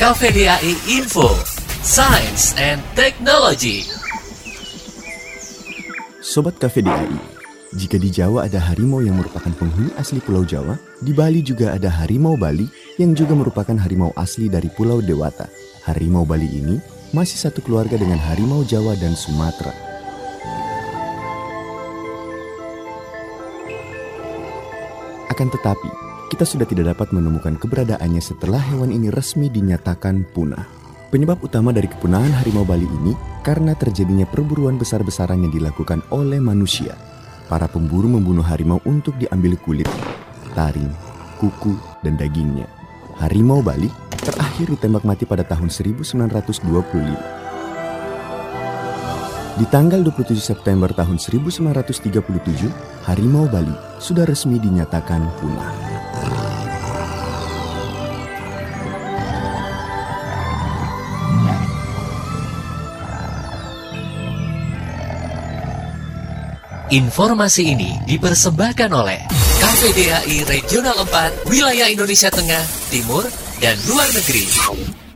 KVDAI Info, Science and Technology. Sobat KVDAI, jika di Jawa ada harimau yang merupakan penghuni asli Pulau Jawa, di Bali juga ada harimau Bali yang juga merupakan harimau asli dari Pulau Dewata. Harimau Bali ini masih satu keluarga dengan harimau Jawa dan Sumatera. Akan tetapi, kita sudah tidak dapat menemukan keberadaannya setelah hewan ini resmi dinyatakan punah. Penyebab utama dari kepunahan harimau Bali ini karena terjadinya perburuan besar-besaran yang dilakukan oleh manusia. Para pemburu membunuh harimau untuk diambil kulit, taring, kuku, dan dagingnya. Harimau Bali terakhir ditembak mati pada tahun 1925. Di tanggal 27 September tahun 1937, harimau Bali sudah resmi dinyatakan punah. Informasi ini dipersembahkan oleh KPDHI Regional 4 Wilayah Indonesia Tengah, Timur, dan Luar Negeri.